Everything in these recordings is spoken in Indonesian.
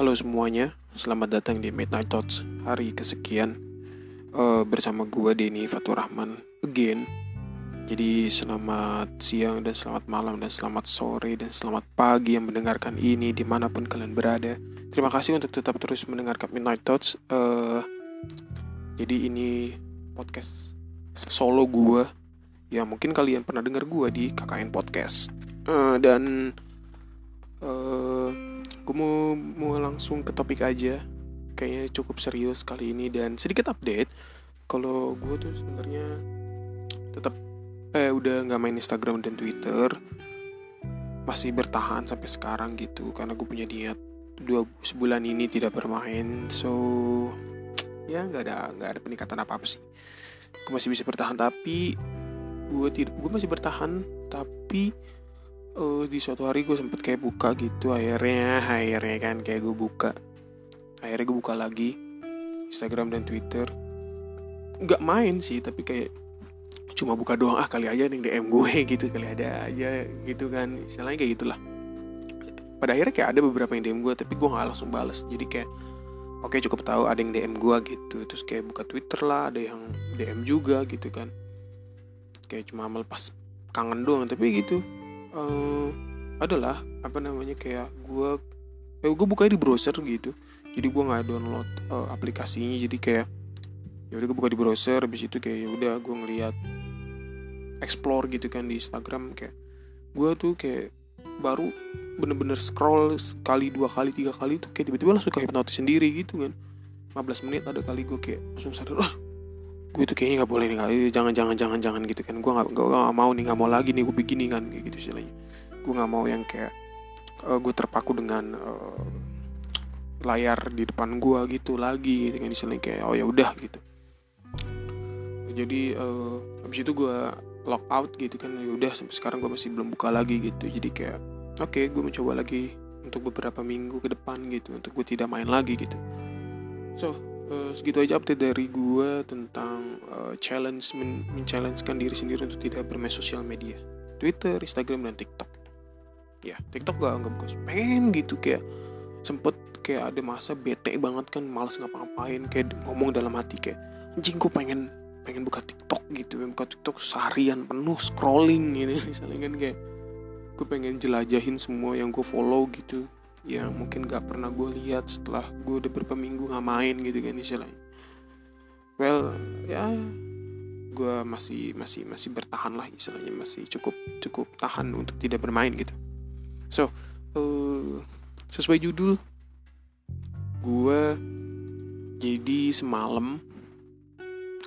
Halo semuanya, selamat datang di Midnight Thoughts hari kesekian uh, bersama gue Denny Fatur Rahman again. Jadi selamat siang dan selamat malam dan selamat sore dan selamat pagi yang mendengarkan ini di mana pun kalian berada. Terima kasih untuk tetap terus mendengarkan Midnight Thoughts. Uh, jadi ini podcast solo gue ya mungkin kalian pernah dengar gue di KKN Podcast uh, dan uh, gue mau mau langsung ke topik aja. Kayaknya cukup serius kali ini dan sedikit update. Kalau gue tuh sebenarnya tetap eh udah nggak main Instagram dan Twitter. Masih bertahan sampai sekarang gitu karena gue punya niat dua sebulan ini tidak bermain. So ya nggak ada nggak ada peningkatan apa apa sih. Gue masih bisa bertahan tapi gue tidak gue masih bertahan tapi uh, di suatu hari gue sempet kayak buka gitu akhirnya akhirnya kan kayak gue buka. Akhirnya gue buka lagi Instagram dan Twitter. Nggak main sih tapi kayak cuma buka doang ah kali aja nih DM gue gitu kali ada aja gitu kan. Istilahnya kayak gitulah. Pada akhirnya kayak ada beberapa yang DM gue tapi gue nggak langsung balas jadi kayak oke okay, cukup tahu ada yang DM gue gitu. Terus kayak buka Twitter lah ada yang DM juga gitu kan. Kayak cuma melepas kangen doang tapi gitu uh, adalah apa namanya kayak gue eh, gue buka di browser gitu. Jadi gue nggak download uh, aplikasinya. Jadi kayak ya udah gue buka di browser habis itu kayak ya udah gue ngeliat explore gitu kan di Instagram. Kayak gue tuh kayak baru bener-bener scroll sekali dua kali tiga kali tuh kayak tiba-tiba langsung kayak hipnotis sendiri gitu kan. 15 menit ada kali gue kayak langsung sadar gue tuh kayaknya nggak boleh nih gak, jangan jangan jangan jangan gitu kan. Gue nggak gak mau nih nggak mau lagi nih gue begini kan kayak gitu istilahnya. Gue nggak mau yang kayak uh, gue terpaku dengan uh, layar di depan gue gitu lagi dengan istilahnya kayak oh ya udah gitu. Jadi uh, habis itu gue lock out gitu kan ya udah sampai sekarang gue masih belum buka lagi gitu. Jadi kayak oke okay, gue mencoba lagi untuk beberapa minggu ke depan gitu untuk gue tidak main lagi gitu. So uh, segitu aja update dari gue tentang uh, challenge men, men diri sendiri untuk tidak bermain sosial media. Twitter, Instagram dan TikTok. Ya TikTok gak nggak buka pengen gitu kayak sempet kayak ada masa bete banget kan males ngapa-ngapain kayak ngomong dalam hati kayak anjing gue pengen pengen buka TikTok gitu. Buka TikTok seharian penuh scrolling gitu. Misalnya kan kayak gue pengen jelajahin semua yang gue follow gitu yang mungkin gak pernah gue lihat setelah gue udah beberapa minggu nggak main gitu kan istilahnya. Well ya gue masih masih masih bertahan lah istilahnya. Masih cukup cukup tahan untuk tidak bermain gitu. So uh, sesuai judul gue jadi semalam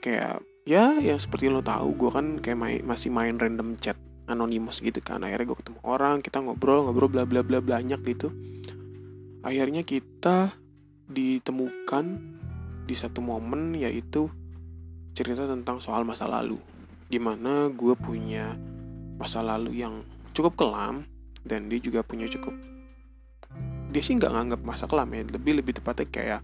kayak ya yang seperti lo tahu gue kan kayak main, masih main random chat anonimus gitu kan. Akhirnya gue ketemu orang kita ngobrol ngobrol bla bla bla banyak gitu. Akhirnya kita ditemukan di satu momen yaitu cerita tentang soal masa lalu. Di mana gue punya masa lalu yang cukup kelam dan dia juga punya cukup dia sih nggak nganggap masa kelam ya. Lebih lebih tepatnya kayak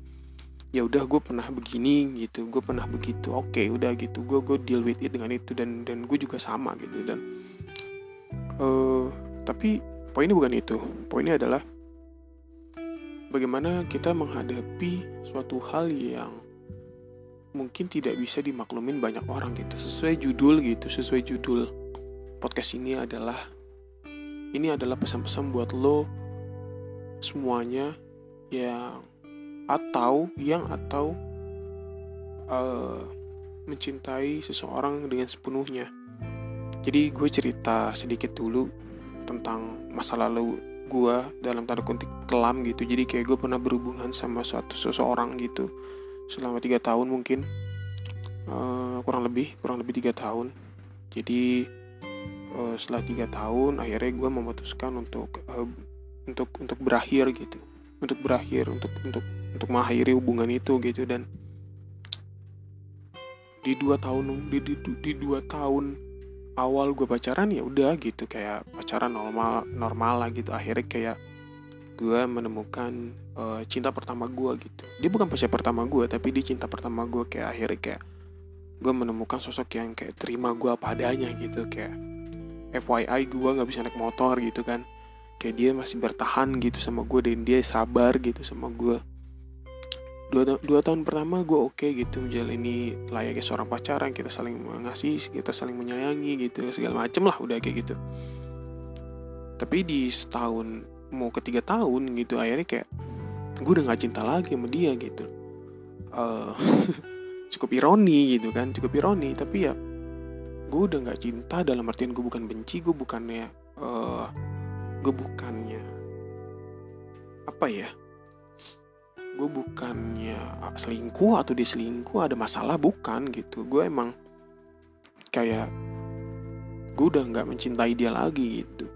ya udah gue pernah begini gitu. Gue pernah begitu. Oke okay, udah gitu. Gue gue deal with it dengan itu dan dan gue juga sama gitu. Dan uh, tapi poinnya bukan itu. Poinnya adalah bagaimana kita menghadapi suatu hal yang mungkin tidak bisa dimaklumin banyak orang gitu. Sesuai judul gitu sesuai judul podcast ini adalah ini adalah pesan-pesan buat lo semuanya yang atau yang atau uh, mencintai seseorang dengan sepenuhnya jadi gue cerita sedikit dulu tentang masa lalu gue dalam tanda kutip kelam gitu. Jadi kayak gue pernah berhubungan sama suatu seseorang gitu selama tiga tahun mungkin. Uh, kurang lebih kurang lebih tiga tahun. Jadi uh, setelah tiga tahun akhirnya gue memutuskan untuk uh, untuk untuk berakhir gitu. Untuk berakhir untuk untuk untuk mengakhiri hubungan itu gitu. Dan di dua tahun di, di, di dua tahun awal gue pacaran ya udah gitu kayak pacaran normal normal lah gitu. Akhirnya kayak gue menemukan uh, cinta pertama gue gitu. Dia bukan pacar pertama gue tapi dia cinta pertama gue kayak akhirnya kayak gue menemukan sosok yang kayak terima gue apa adanya gitu. Kayak FYI gue nggak bisa naik motor gitu kan. Kayak dia masih bertahan gitu sama gue dan dia sabar gitu sama gue dua, dua tahun pertama gue oke okay gitu menjalani layaknya seorang pacaran kita saling mengasihi kita saling menyayangi gitu segala macem lah udah kayak gitu. Tapi di setahun mau ketiga tahun gitu akhirnya kayak gue udah gak cinta lagi sama dia gitu. Uh, cukup ironi gitu kan cukup ironi tapi ya gue udah nggak cinta dalam artian gue bukan benci gue bukannya uh, gue bukannya apa ya gue bukannya selingkuh atau diselingkuh ada masalah bukan gitu. Gue emang kayak gue udah nggak mencintai dia lagi gitu.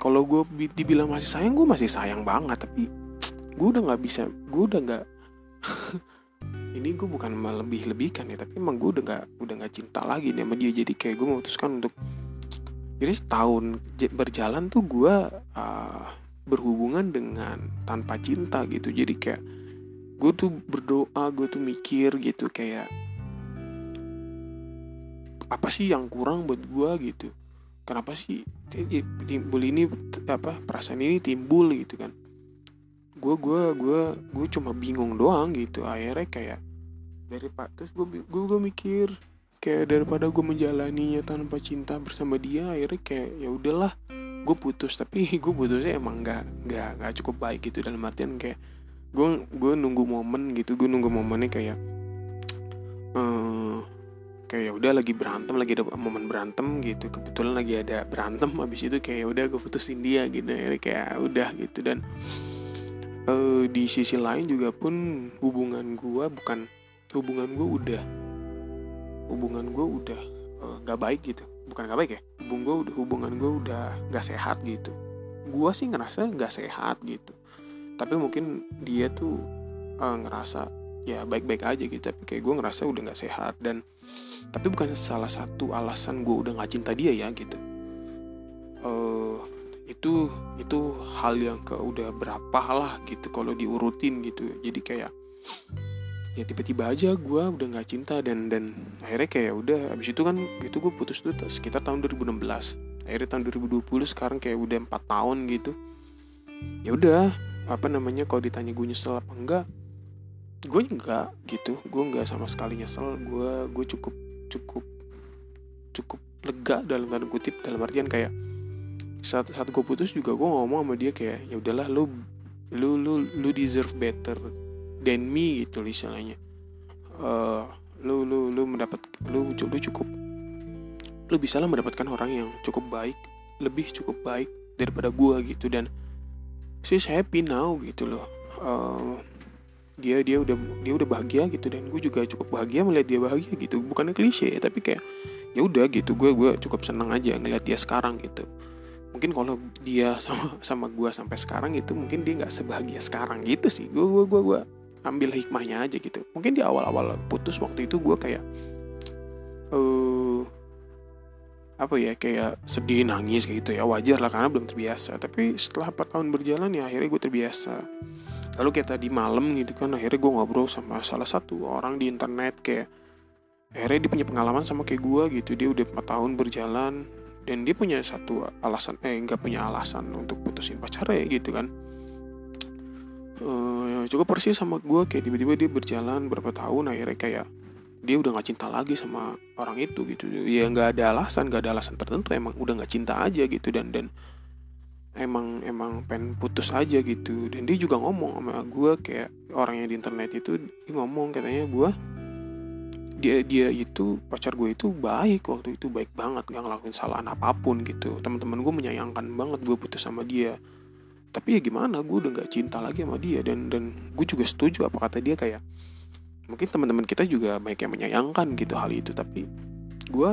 Kalau gue dibilang masih sayang gue masih sayang banget tapi gue udah nggak bisa gue udah nggak ini gue bukan melebih-lebihkan ya tapi emang gue udah gak udah gak cinta lagi nih sama dia. Jadi kayak gue memutuskan untuk jadi setahun berjalan tuh gue uh, berhubungan dengan tanpa cinta gitu. Jadi kayak gue tuh berdoa gue tuh mikir gitu kayak apa sih yang kurang buat gue gitu? Kenapa sih timbul ini apa perasaan ini timbul gitu kan? Gue gue gue gue cuma bingung doang gitu. Akhirnya kayak dari pak terus gue gue mikir kayak daripada gue menjalaninya tanpa cinta bersama dia akhirnya kayak ya udahlah gue putus tapi gue putusnya emang nggak nggak nggak cukup baik gitu. Dalam artian kayak gue gue nunggu momen gitu gue nunggu momennya kayak uh, kayak ya udah lagi berantem lagi ada momen berantem gitu. Kebetulan lagi ada berantem habis itu kayak ya udah gue putusin dia gitu ya kayak udah gitu. Dan uh, di sisi lain juga pun hubungan gue bukan hubungan gue udah hubungan gue udah eh, nggak uh, baik gitu. Bukan nggak baik ya hubungan gue hubungan gue udah nggak sehat gitu. Gue sih ngerasa nggak sehat gitu. Tapi mungkin dia tuh uh, ngerasa ya baik-baik aja gitu. Tapi kayak gue ngerasa udah nggak sehat dan tapi bukan salah satu alasan gue udah nggak cinta dia ya gitu. Uh, itu itu hal yang ke udah berapa lah gitu kalau diurutin gitu. Jadi kayak ya tiba-tiba aja gue udah nggak cinta dan dan akhirnya kayak udah abis itu kan itu gue putus tuh sekitar tahun 2016 akhirnya tahun 2020 sekarang kayak udah empat tahun gitu. Ya udah apa namanya kalau ditanya gue nyesel apa enggak gue enggak gitu. Gue enggak sama sekali nyesel. Gue gue cukup cukup cukup lega dalam tanda kutip. Dalam artian kayak saat saat gue putus juga gue ngomong sama dia kayak ya udahlah lu lu lu lu deserve better than me gitu istilahnya. Uh, lu lu lu mendapat lu lu cukup lu bisa lah mendapatkan orang yang cukup baik lebih cukup baik daripada gue gitu. Dan she's happy now gitu loh. Uh, dia dia udah dia udah bahagia gitu. Dan gue juga cukup bahagia melihat dia bahagia gitu. Bukannya klise tapi kayak ya udah gitu. Gue gue cukup senang aja ngeliat dia sekarang gitu. Mungkin kalau dia sama sama gue sampai sekarang itu mungkin dia nggak sebahagia sekarang gitu sih. Gue gue gue gue ambil hikmahnya aja gitu. Mungkin di awal-awal putus waktu itu gue kayak uh, apa ya kayak sedih nangis kayak gitu ya. Wajar lah karena belum terbiasa. Tapi setelah 4 tahun berjalan ya akhirnya gue terbiasa. Lalu kayak tadi malam gitu kan akhirnya gue ngobrol sama salah satu orang di internet kayak akhirnya dia punya pengalaman sama kayak gue gitu. Dia udah 4 tahun berjalan dan dia punya satu alasan eh nggak punya alasan untuk putusin pacarnya gitu kan uh, cukup persis sama gue kayak tiba-tiba dia berjalan berapa tahun akhirnya kayak dia udah nggak cinta lagi sama orang itu gitu. Ya nggak ada alasan nggak ada alasan tertentu emang udah nggak cinta aja gitu dan dan emang emang pengen putus aja gitu. Dan dia juga ngomong sama gue kayak orangnya di internet itu dia ngomong katanya gue dia dia itu pacar gue itu baik waktu itu baik banget nggak ngelakuin kesalahan apa pun gitu. Teman-teman gue menyayangkan banget gue putus sama dia tapi ya gimana gue udah nggak cinta lagi sama dia dan dan gue juga setuju apa kata dia kayak mungkin teman-teman kita juga banyak yang menyayangkan gitu hal itu tapi gue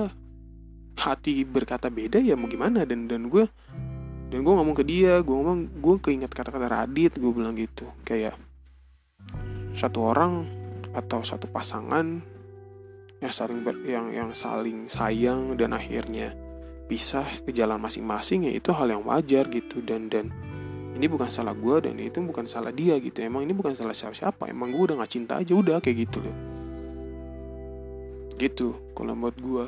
hati berkata beda ya mau gimana dan dan gue dan gue ngomong ke dia gue ngomong gue keinget kata-kata Radit gue bilang gitu. Kayak satu orang atau satu pasangan yang saling ber, yang yang saling sayang dan akhirnya pisah ke jalan masing-masing ya itu hal yang wajar gitu dan dan ini bukan salah gue dan itu bukan salah dia gitu. Emang ini bukan salah siapa-siapa. Emang gue udah gak cinta aja udah kayak gitu loh. Gitu kalau buat gue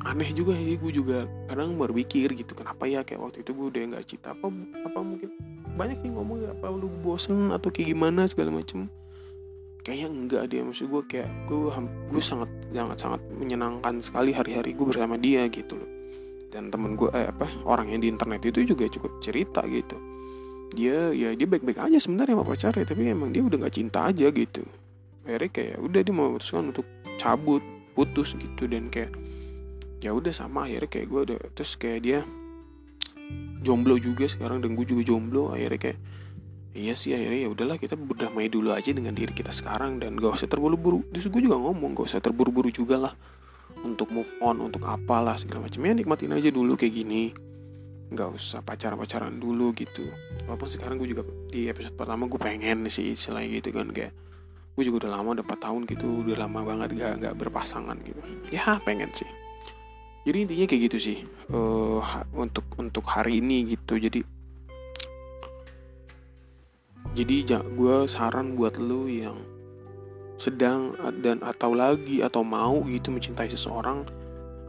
aneh juga sih gue juga kadang berpikir gitu kenapa ya kayak waktu itu gue udah nggak cinta. Apa apa mungkin banyak sih ngomong apa lu bosen atau kayak gimana segala macem. Kayaknya enggak dia maksud gue kayak gue gue sangat sangat sangat menyenangkan sekali hari-hari gue bersama dia gitu loh dan temen gue eh, apa orang yang di internet itu juga cukup cerita gitu. Dia ya dia baik-baik aja sebenarnya sama pacarnya tapi emang dia udah nggak cinta aja gitu. Akhirnya kayak udah dia mau memutuskan untuk cabut putus gitu. Dan kayak ya udah sama akhirnya kayak gue udah terus kayak dia jomblo juga sekarang dan gue juga jomblo. Akhirnya kayak iya sih akhirnya ya udahlah kita berdamai dulu aja dengan diri kita sekarang dan gak usah terburu-buru. Terus gue juga ngomong gak usah terburu-buru juga lah untuk move on untuk apalah segala macamnya nikmatin aja dulu kayak gini. Nggak usah pacaran-pacaran dulu gitu. Walaupun sekarang gue juga di episode pertama gue pengen sih selain gitu kan kayak gue juga udah lama udah 4 tahun gitu udah lama banget gak, gak berpasangan gitu. Ya pengen sih. Jadi intinya kayak gitu sih. Uh, untuk untuk hari ini gitu. Jadi jadi gue saran buat lu yang sedang dan atau lagi atau mau gitu mencintai seseorang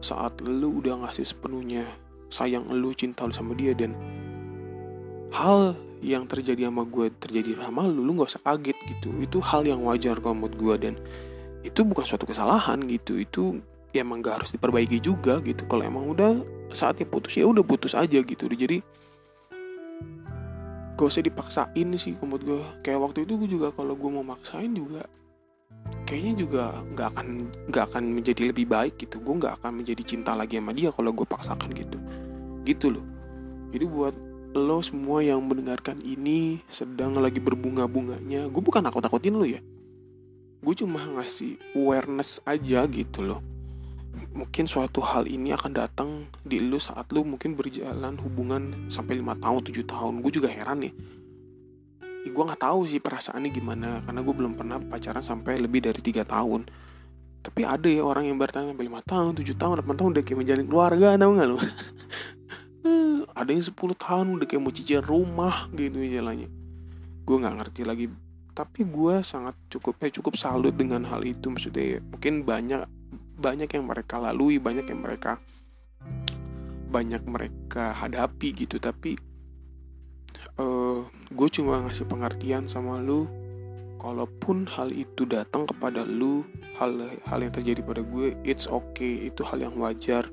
saat lu udah ngasih sepenuhnya sayang lu cinta lu sama dia dan hal yang terjadi sama gue terjadi sama lu lu gak usah kaget gitu. Itu hal yang wajar kalau menurut gue dan itu bukan suatu kesalahan gitu. Itu ya emang gak harus diperbaiki juga gitu. Kalau emang udah saatnya putus ya udah putus aja gitu. Jadi gak usah dipaksain sih menurut gue kayak waktu itu gue juga kalau gue mau maksain juga kayaknya juga nggak akan nggak akan menjadi lebih baik gitu. Gue nggak akan menjadi cinta lagi sama dia kalau gue paksakan gitu. Gitu loh. Jadi buat lo semua yang mendengarkan ini sedang lagi berbunga-bunganya gue bukan takut-takutin lo ya. Gue cuma ngasih awareness aja gitu loh. Mungkin suatu hal ini akan datang di lu saat lu mungkin berjalan hubungan sampai lima tahun tujuh tahun. Gue juga heran nih gue nggak tahu sih perasaannya gimana karena gue belum pernah pacaran sampai lebih dari tiga tahun. Tapi ada ya orang yang bertahan sampai lima tahun tujuh tahun delapan tahun udah kayak menjalin keluarga tau gak lu? Ada yang sepuluh tahun udah kayak mau cicil rumah gitu jalannya gue nggak ngerti lagi. Tapi gue sangat cukup eh cukup salut dengan hal itu maksudnya mungkin banyak banyak yang mereka lalui banyak yang mereka banyak mereka hadapi gitu. Tapi uh, eh, gue cuma ngasih pengertian sama lu. Kalaupun hal itu datang kepada lu hal hal yang terjadi pada gue it's okay. Itu hal yang wajar.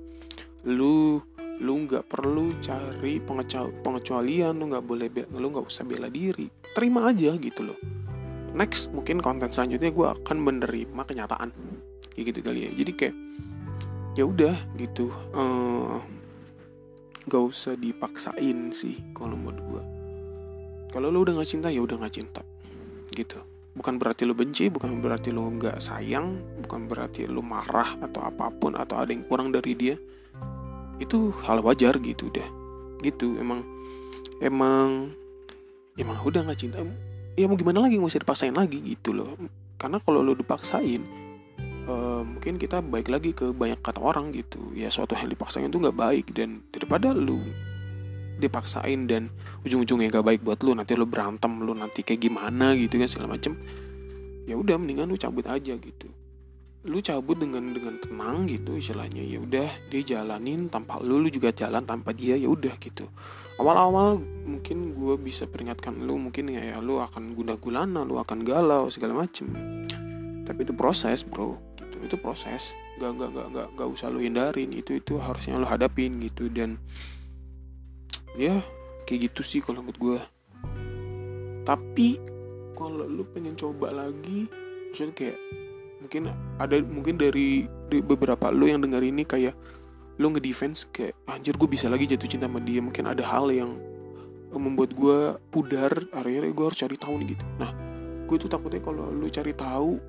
Lu lu nggak perlu cari pengecualian. Lu nggak boleh lu nggak usah bela diri. Terima aja gitu loh. Next mungkin konten selanjutnya gue akan menerima kenyataan. Kayak gitu kali ya. Jadi kayak ya udah gitu. Uh, gak usah dipaksain sih kalau menurut kalau lo udah nggak cinta ya udah nggak cinta. Gitu. Bukan berarti lo benci bukan berarti lo nggak sayang bukan berarti lo marah atau apa pun atau ada yang kurang dari dia. Itu hal wajar gitu udah gitu emang emang emang udah nggak cinta ya mau gimana lagi usah dipaksain lagi gitu loh. Karena kalau lo dipaksain uh, mungkin kita baik lagi ke banyak kata orang gitu. Ya suatu hal dipaksain itu nggak baik dan daripada lu dipaksain dan ujung-ujungnya gak baik buat lu. Nanti lu berantem lu nanti kayak gimana gitu kan segala macem. Ya udah mendingan lu cabut aja gitu. Lu cabut dengan dengan tenang gitu istilahnya. Ya udah dia jalanin tanpa lu lu juga jalan tanpa dia ya udah gitu. Awal-awal mungkin gue bisa peringatkan lu mungkin ya, ya lu akan guna gulana lu akan galau segala macem. Tapi itu proses bro. Itu proses. Gak gak gak gak gak usah lu hindarin. Itu itu harusnya lu hadapin gitu. Dan ya kayak gitu sih kalau menurut gue tapi kalau lu pengen coba lagi maksudnya kayak mungkin ada mungkin dari, dari beberapa lu yang dengar ini kayak lu ngedefense kayak anjir gue bisa lagi jatuh cinta sama dia. Mungkin ada hal yang membuat gue pudar akhirnya gue harus cari tahu nih gitu. Nah gue tuh takutnya kalau lu cari tahu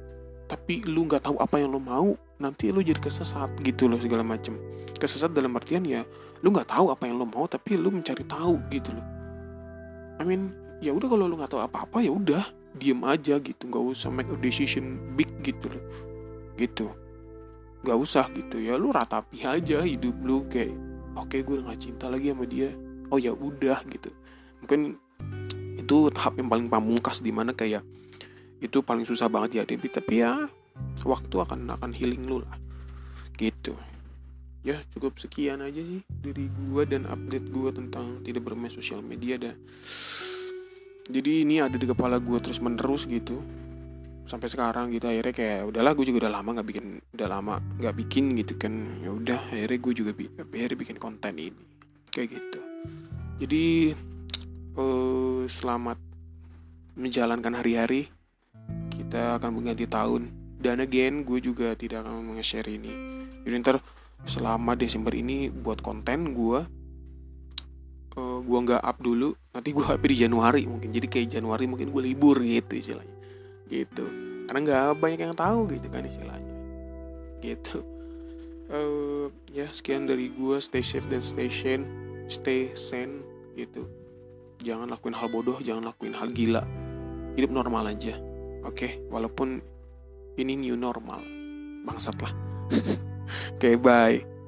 tapi lu nggak tahu apa yang lu mau nanti lu jadi kesesat gitu loh segala macem. Kesesat dalam artian ya lu nggak tahu apa yang lu mau tapi lu mencari tahu gitu loh. I mean ya udah kalau lu nggak tahu apa-apa ya udah diem aja gitu. Nggak usah make a decision big gitu loh. Gitu. Nggak usah gitu. Ya lu ratapi aja hidup lu kayak oke okay, gue udah gak cinta lagi sama dia. Oh ya udah gitu. Mungkin itu tahap yang paling pamungkas di mana kayak itu paling susah banget ya Debbie tapi ya waktu akan akan healing lu lah. Gitu. Ya cukup sekian aja sih dari gue dan update gue tentang tidak bermain sosial media dah jadi ini ada di kepala gue terus menerus gitu. Sampai sekarang gitu akhirnya kayak udahlah gue juga udah lama nggak bikin udah lama nggak bikin gitu kan. Ya udah akhirnya gue juga bi akhirnya bikin konten ini. Kayak gitu. Jadi uh, selamat menjalankan hari-hari kita akan mengganti tahun. Dan again gue juga tidak akan meng-share ini. Jadi ntar selama Desember ini buat konten gue uh, gue nggak up dulu. Nanti gue up di Januari mungkin. Jadi kayak Januari mungkin gue libur gitu istilahnya. Gitu. Karena nggak banyak yang tahu gitu kan istilahnya. Gitu. Uh, ya sekian dari gue stay safe dan stay sane. Stay sane gitu. Jangan lakuin hal bodoh jangan lakuin hal gila. Hidup normal aja oke okay? walaupun ini new normal bangsat lah oke okay, bye